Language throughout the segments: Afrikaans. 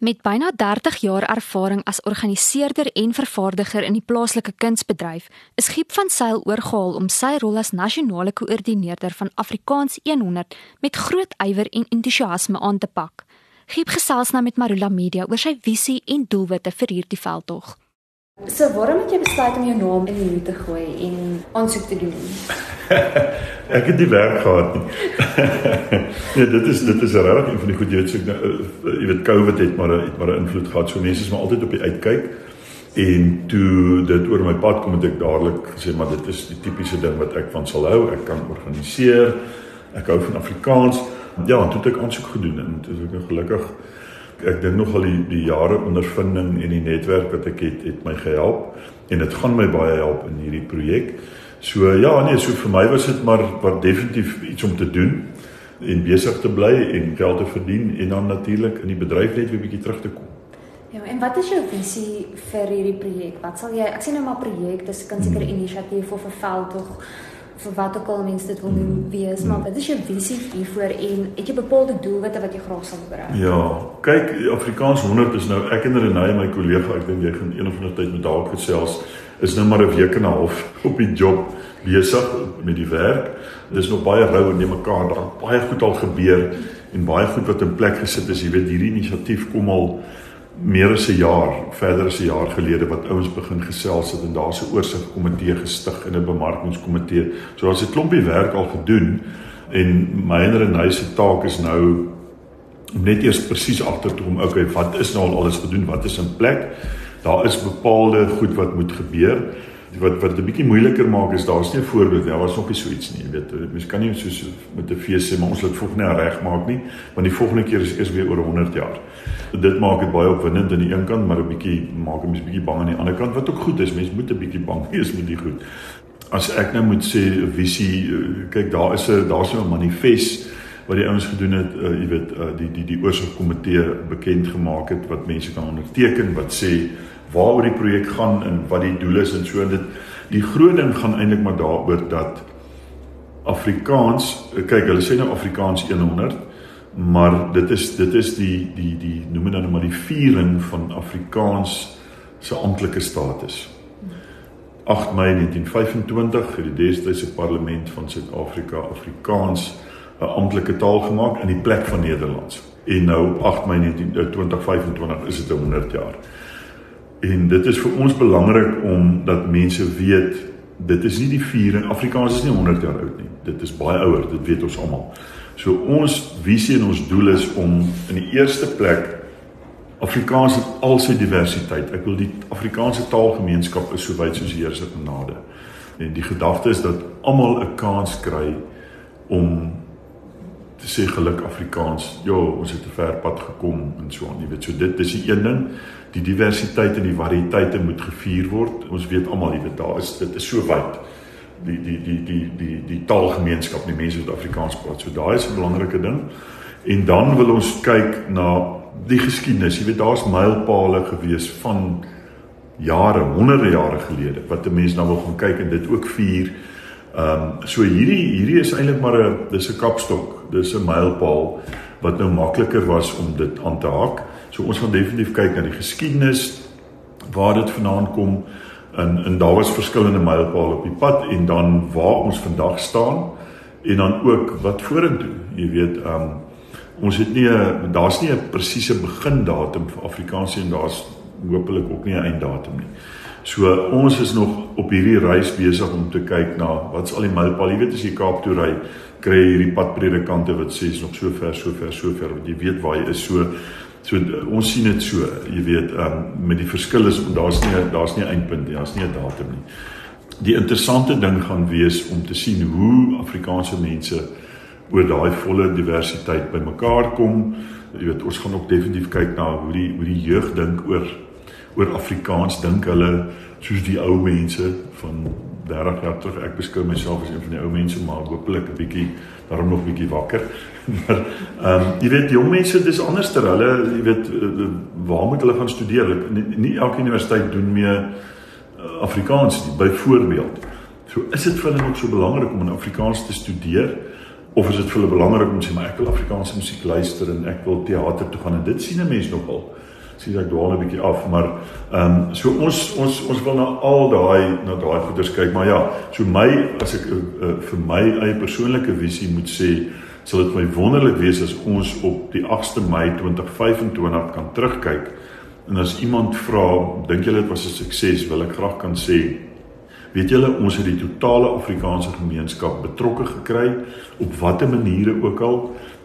Met byna 30 jaar ervaring as organiseerder en vervaardiger in die plaaslike kunsbedryf, is Giep van Sail oorgehaal om sy rol as nasionale koördineerder van Afrikaans 100 met groot ywer en entoesiasme aan te pak. Giep gesels nou met Marula Media oor sy visie en doelwitte vir hierdie veldtog. So waarom het jy besluit om jou naam in die hoed te gooi en aansoek te doen? ek het die werk gehad nie. nee, dit is dit is regtig een van die goed jy weet so nou, jy weet COVID het maar het maar 'n invloed gehad. So mense is maar altyd op die uitkyk. En toe dit oor my pad kom het ek dadelik gesê maar dit is die tipiese ding wat ek van sal hou. Ek kan organiseer. Ek hou van Afrikaans. Ja, toe het ek aansoek gedoen en toe is ek nou gelukkig ek dink nogal die die jare ondervinding en die netwerk wat ek het het my gehelp en dit gaan my baie help in hierdie projek. So ja, nee, so vir my was dit maar wat definitief iets om te doen en besig te bly en geld te verdien en dan natuurlik in die bedryf net weer bietjie terug te kom. Ja, en wat is jou visie vir hierdie projek? Wat sal jy ek sien nou maar projek, dis 'n kunstenaar hmm. inisiatief of 'n veldtog vir wat ook al mense dit wil doen mm. wees, maar wat is jou visie hiervoor en het jy bepaalde doelwitte wat jy graag sal bereik? Ja, kyk, Afrikaans 100 is nou ek en Renée my kollega, ek dink jy gaan een of ander tyd met dalk gesels, is nou maar 'n week en 'n half op die job besig met die werk. Dis nog baie rou en nie mekaar daar baie goed al gebeur en baie goed wat in plek gesit is. Jy weet hierdie inisiatief kom al meer as 'n jaar, verder as 'n jaar gelede wat ouens begin gesels het en daar's 'n oorsigkomitee gestig en 'n bemarkingskomitee. So daar's 'n klompie werk al gedoen en my en Renée se taak is nou om net eers presies agter te kom, okay, wat is nou al alles gedoen? Wat is in plek? Daar is bepaalde goed wat moet gebeur wat wat 'n bietjie moeiliker maak is daar's nie 'n voorbeeld nie. Daar was nog nie so iets nie. Jy weet, mens kan nie soos met 'n fees sê maar ons laat volgende reg maak nie, want die volgende keer is eers weer oor 100 jaar. Dit maak dit baie opwindend aan die een kant, maar 'n bietjie maak hom 'n bietjie bang aan die ander kant wat ook goed is. Mens moet 'n bietjie bang wees met die goed. As ek nou moet sê visie, eh, kyk daar is 'n daar's 'n manifest wat die ouens gedoen het, uh, jy weet, uh, die die die oorsigkomitee bekend gemaak het wat mense kan onderteken wat sê waaroor die projek gaan en wat die doel is en so. En dit die groot ding gaan eintlik maar daaroor dat Afrikaans kyk hulle sê nou Afrikaans 100 maar dit is dit is die die die noem dit nou maar die viering van Afrikaans se amptelike status. 8 Mei 1925 het die destydse parlement van Suid-Afrika Afrikaans 'n amptelike taal gemaak in die plek van Nederlands. En nou 8 Mei 2025 is dit 100 jaar En dit is vir ons belangrik om dat mense weet dit is nie die viering Afrikaans is nie 100 jaar oud nie. Dit is baie ouer, dit weet ons almal. So ons visie en ons doel is om in die eerste plek Afrikaans het al sy diversiteit. Ek wil die Afrikaanse taalgemeenskap is so wyd soos die Here se genade. En die gedagte is dat almal 'n kans kry om te sê geluk Afrikaans. Ja, ons het 'n ver pad gekom en so aan. Jy weet, so dit dis die een ding die diversiteit en die variëteite moet gevier word. Ons weet almal, jy weet, daar is dit is so wyd. Die die die die die die taalgemeenskap, die mense wat Afrikaans praat. So daai is 'n belangrike ding. En dan wil ons kyk na die geskiedenis. Jy weet, daar's mylpale gewees van jare, honderde jare gelede wat 'n mens nou wil gaan kyk en dit ook vier. Ehm um, so hierdie hierdie is eintlik maar 'n dis 'n kapstok. Dis 'n mylpaal wat nou makliker was om dit aan te haak. So ons gaan definitief kyk na die geskiedenis waar dit vandaan kom en en daar was verskillende mylpale op die pad en dan waar ons vandag staan en dan ook wat vorentoe. Jy weet, um, ons het nie 'n daar's nie 'n presiese begindatum vir Afrikaans en daar's hopelik ook nie 'n einddatum nie. So ons is nog op hierdie reis besig om te kyk na wat's al die mylpale. Jy weet as jy Kaap toe ry, kry hierdie padpredikante wat sê is nog so ver, so ver, so ver wat jy weet waar jy is. So So ons sien dit so, jy weet, um, met die verskil is daar's nie daar's nie 'n eindpunt nie, daar's nie 'n datum nie. Die interessante ding gaan wees om te sien hoe Afrikaanse mense oor daai volle diversiteit bymekaar kom. Jy weet, ons gaan ook definitief kyk na hoe die hoe die jeug dink oor oor Afrikaans, dink hulle soos die ou mense van 30 jaar terug. Ek beskou myself as een van die ou mense, maar hopelik 'n bietjie daarom nog bietjie wakker. maar ehm um, jy weet jong mense dis anders ter hulle, jy weet eh, waar moet hulle gaan studeer? Nie, nie elke universiteit doen meer uh, Afrikaans nie, byvoorbeeld. So is dit vir hulle ook so belangrik om in Afrikaans te studeer of is dit vir hulle belangrik om sê maar ek wil Afrikaanse musiek luister en ek wil teater toe gaan en dit sien 'n mens nogal sien ek dwaal 'n bietjie af maar ehm um, so ons ons ons wil na al daai na daai goeders kyk maar ja so my as ek uh, uh, vir my eie persoonlike visie moet sê sal dit my wonderlik wees as ons op die 8de Mei 2025 kan terugkyk en as iemand vra dink julle dit was 'n sukses? wil ek graag kan sê weet julle ons het die totale Afrikaanse gemeenskap betrokke gekry op watter maniere ook al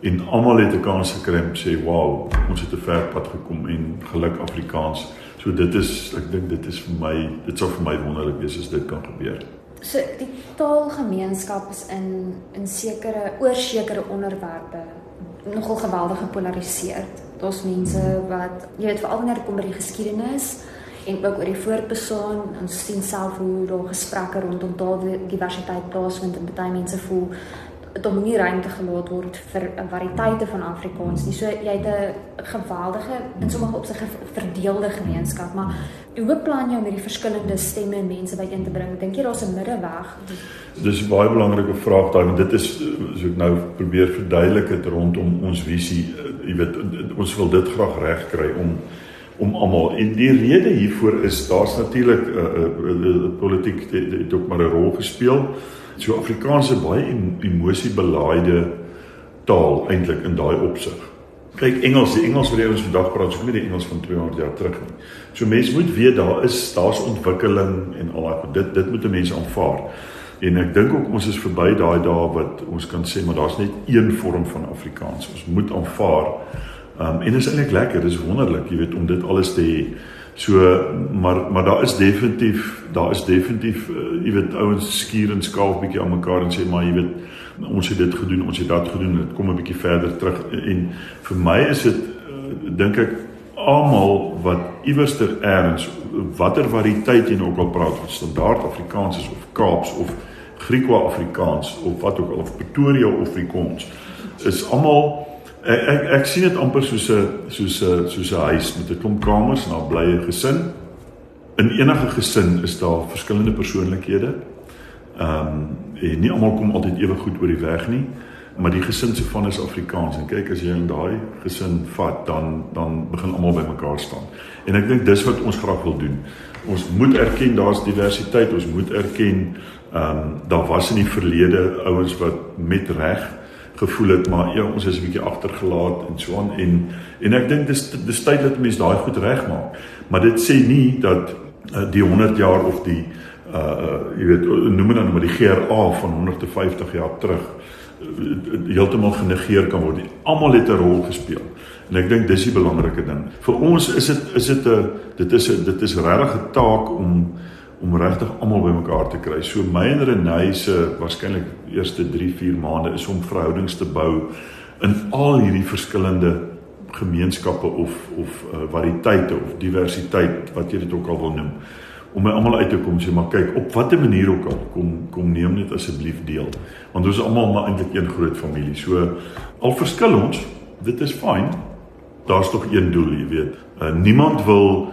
en almal het 'n kans gekry om sê wow ons het 'n ver pad gekom en geluk Afrikaans so dit is ek dink dit is vir my dit sou vir my wonderlik wees as dit kan gebeur So die taalgemeenskap is in in sekere oor sekere onderwerpe nogal geweldig gepolariseer. Daar's mense wat jy weet veral wanneer dit kom by die geskiedenis en ook oor die voortbestaan, ons sien self hoe daar gesprekke rondom taaldiversiteit plaasvind en baie mense voel om nie ruimte gelaat word vir 'n variëteite van Afrikaans nie. So jy het 'n geweldige in sommige opsigte verdeelde gemeenskap, maar hoe beplan jy om hierdie verskillende stemme en mense byeen te bring? Dink jy daar's 'n middeweg? Dis 'n baie belangrike vraag daai, want dit is so ek nou probeer verduidelik het rondom ons visie. Jy weet ons wil dit graag regkry om om almal en die rede hiervoor is daar's natuurlik 'n uh, uh, uh, politiek het, het ook maar 'n rol gespeel. So Afrikaans is baie emosiebelaaide taal eintlik in daai opsig. Kyk Engels, die Engels wat ons vandag praat, is nie die Engels van 200 jaar terug nie. So mense moet weet daar is daar's ontwikkeling en al daai dit dit moet mense aanvaar. En ek dink ook ons is verby daai dae wat ons kan sê maar daar's net een vorm van Afrikaans. Ons moet aanvaar. Um, en dit is eintlik lekker, dit is wonderlik, jy weet om dit alles te hê. So maar maar daar is definitief daar is definitief uh, jy weet ouens skuur en skaaf bietjie aan mekaar en sê maar jy weet ons het dit gedoen, ons het dat gedoen, dit kom 'n bietjie verder terug. En vir my is dit uh, dink ek almal wat iewerster eers watter variëteit jy ook al praat van standaard Afrikaans is of Kaaps of Griekwa-Afrikaans of wat ook al of Pretoria of Afrikaans is almal ek ek, ek sien dit amper soos 'n soos 'n soos 'n huis met 'n klomp kamers en daar bly 'n gesin. In enige gesin is daar verskillende persoonlikhede. Ehm um, en nie almal kom altyd ewe goed oor die weg nie, maar die gesin se van is Afrikaans en kyk as jy in daai gesin vat dan dan begin almal by mekaar staan. En ek dink dis wat ons graag wil doen. Ons moet erken daar's diversiteit, ons moet erken ehm um, daar was in die verlede ouens wat met reg gevoel het maar ja ons is 'n bietjie agtergelaat en so aan en en ek dink dis dis tyd dat mense daai goed regmaak maar dit sê nie dat uh, die 100 jaar of die uh jy weet noem dit dan maar die GRA van 150 jaar terug heeltemal genegeer kan word. Almal het 'n rol gespeel. En ek dink dis die belangrike ding. Vir ons is dit is dit 'n dit is 'n dit is regtig 'n taak om om regtig almal bymekaar te kry. So my en Renée se waarskynlik eerste 3-4 maande is om verhoudings te bou in al hierdie verskillende gemeenskappe of of uh, variëteite of diversiteit wat jy dit ook al wil noem om my almal uit te kom sê maar kyk op watter manier ook al kom kom neem net asseblief deel. Want ons is almal maar eintlik een groot familie. So al verskil ons dit is fyn daar's tog een doel jy weet. Uh, niemand wil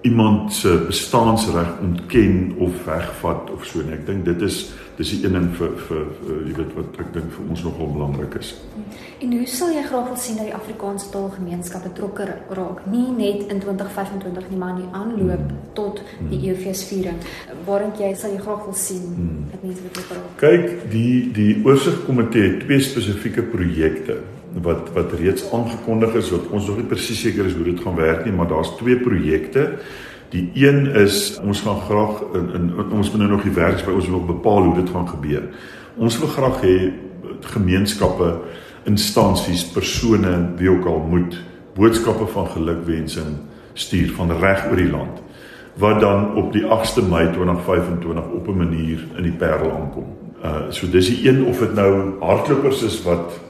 iemand se bestaansreg ontken of wegvat of so nie. Ek dink dit is dis die een ding vir vir jy weet wat ek dink vir ons nogal belangrik is. En hoe sal jy graag wil sien dat die Afrikaanse taalgemeenskap betrokke raak, nie net in 2025 nie, maar in die aanloop hmm. tot die hmm. EFeesviering. Waarin jy sal jy graag wil sien hmm. dat mense betrokke raak? Kyk, die die oorsigkomitee het twee spesifieke projekte wat wat reeds aangekondig is wat ons nog nie presies seker is hoe dit gaan werk nie, maar daar's twee projekte. Die een is ons gaan graag in, in, ons moet nou nog die werks by ons wil bepaal hoe dit gaan gebeur. Ons wil graag hê gemeenskappe, instansies, persone wie ook al moet boodskappe van gelukwensing stuur van reg oor die land wat dan op die 8de Mei 2025 op 'n manier in die Parel aankom. Uh so dis die een of dit nou hardlopers is wat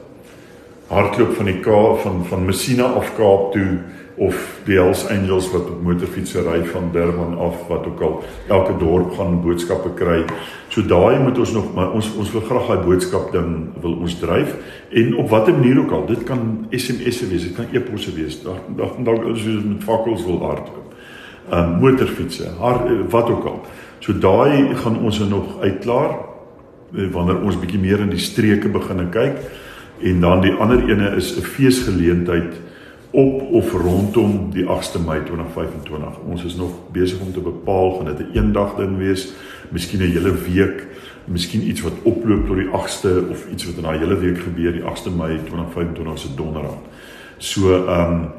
hardloop van die Kaap van van Messina af Kaap toe of die Hells Angels wat op motorfietsse ry van Durban af wat ook al elke dorp gaan boodskappe kry. So daai moet ons nog maar ons ons wil graag daai boodskap ding wil ons dryf en op watter manier ook al. Dit kan SMS'e wees, dit kan e-posse wees. Daar dalk is ons met fakkels wil hardloop. Um motorfietsse, haar wat ook al. So daai gaan ons nog uitklaar wanneer ons bietjie meer in die streke begin kyk en dan die ander ene is 'n feesgeleentheid op of rondom die 8ste Mei 2025. Ons is nog besig om te bepaal gaan dit 'n eendag ding wees, miskien 'n hele week, miskien iets wat oploop tot die 8ste of iets wat in daai hele week gebeur die 8ste Mei 2025 se donderdag. So ehm um,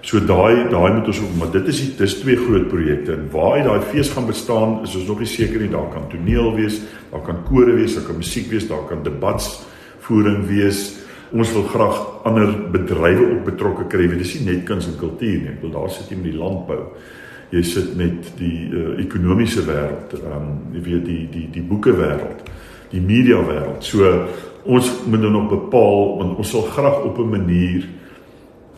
so daai daai moet ons ook maar dit is die dis twee groot projekte en waar daai fees gaan bestaan is ons nog nie seker nie. Daar kan toneel wees, daar kan kore wees, daar kan musiek wees, daar kan debatsvoering wees ons wil graag ander bedrywe ook betrokke kry. Dit is nie net kuns en kultuur nie. Ek wil daar sit jy met die landbou. Jy sit met die uh, ekonomiese wêreld, ehm um, jy weet die die die boeke wêreld, die media wêreld. So ons moet dan nog bepaal want ons sal graag op 'n manier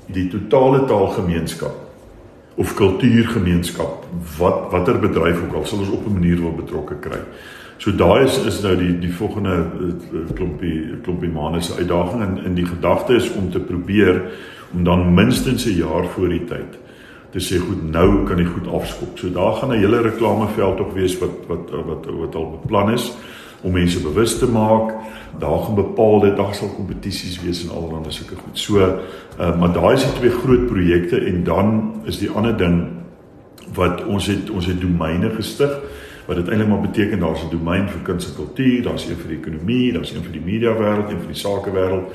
die totale taalgemeenskap of kultuurgemeenskap wat watter bedryf ook al sal ons op 'n manier wil betrokke kry. So daai is is nou die die volgende eh, klompie klompie maande se uitdaging en in die gedagte is om te probeer om dan minstens 'n jaar voor die tyd te sê goed nou kan jy goed afskop. So daar gaan 'n hele reklameveld tog wees wat wat wat wat al beplan is om mense bewus te maak. Daar gaan bepaalde daar sal kompetisies wees en allerlei sulke goed. So uh, maar daai is die twee groot projekte en dan is die ander ding wat ons het ons het domeine gestig wat dit eintlik maar beteken daar's 'n domein vir kuns en kultuur, daar's een vir die ekonomie, daar's een vir die media wêreld, een vir die sake wêreld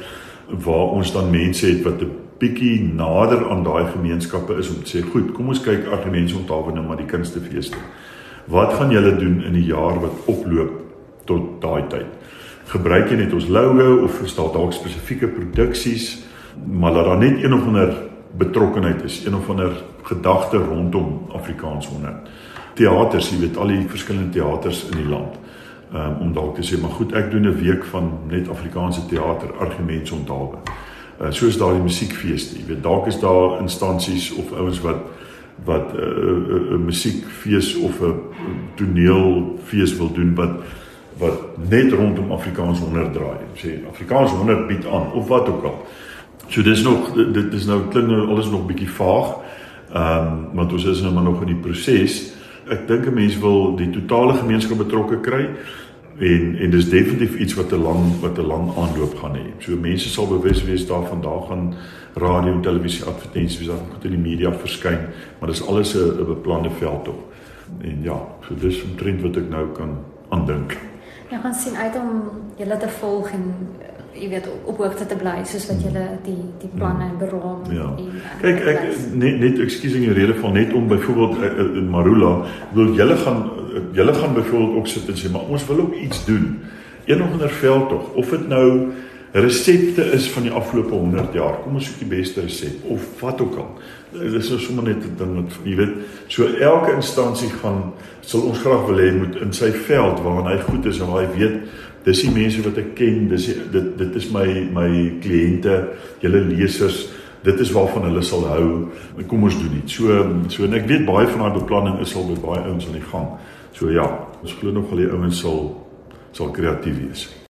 waar ons dan mense het wat 'n bietjie nader aan daai gemeenskappe is om te sê, goed, kom ons kyk argumente onthou nou maar die kunstefeeste. Wat gaan julle doen in die jaar wat oploop tot daai tyd? Gebruik jy net ons logo of verstaan dalk spesifieke produksies, maar laat daar net een of ander betrokkenheid is, een of ander gedagte rondom Afrikaans 100 teaters, jy weet al die verskillende teaters in die land. Um, om dalk te sê maar goed, ek doen 'n week van net Afrikaanse teater, argumente onthaalwe. Uh soos daar die musiekfeeste, jy weet dalk is daar instansies of ouens wat wat 'n uh, uh, uh, musiekfees of 'n toneelfees wil doen wat wat net rondom Afrikaans 100 draai. Sê Afrikaans 100 bied aan of wat ook al. So dis nog dit is nou klink nou alles nog bietjie vaag. Ehm um, want ons is nou maar nog in die proses ek dink 'n mens wil die totale gemeenskap betrokke kry en en dis definitief iets wat 'n lang wat 'n lang aanloop gaan hê. So mense sal bewus wees daarvan daar gaan radio en televisie advertensies daar moet in die media verskyn, maar dis alles 'n beplande veld tog. En ja, so dis 'n trend wat ek nou kan aandink. Ja, gaan sien uit om julle te volg en jy weet op hoogte te bly soos wat julle die die planne beraam ja. en kyk ek net net ekskuus in die rede van net om byvoorbeeld in eh, eh, Marula wil julle gaan julle gaan byvoorbeeld ook sit en sê maar ons wil ook iets doen. Een of ander veld tog of dit nou resepte is van die afgelope 100 jaar kom ons soek die beste resep of wat ook al. Dis is sommer net 'n ding wat jy weet so elke instansie gaan sal ons graag wil hê moet in sy veld waar hy goed is en waar hy weet dis die mense wat ek ken, dis die, dit dit is my my kliënte, julle lesers, dit is waarvan hulle sal hou. Kom ons doen dit. So so en ek weet baie van daai beplanning is al by baie ouens aan die gang. So ja, ons glo nog al die ouens sal sal kreatief wees.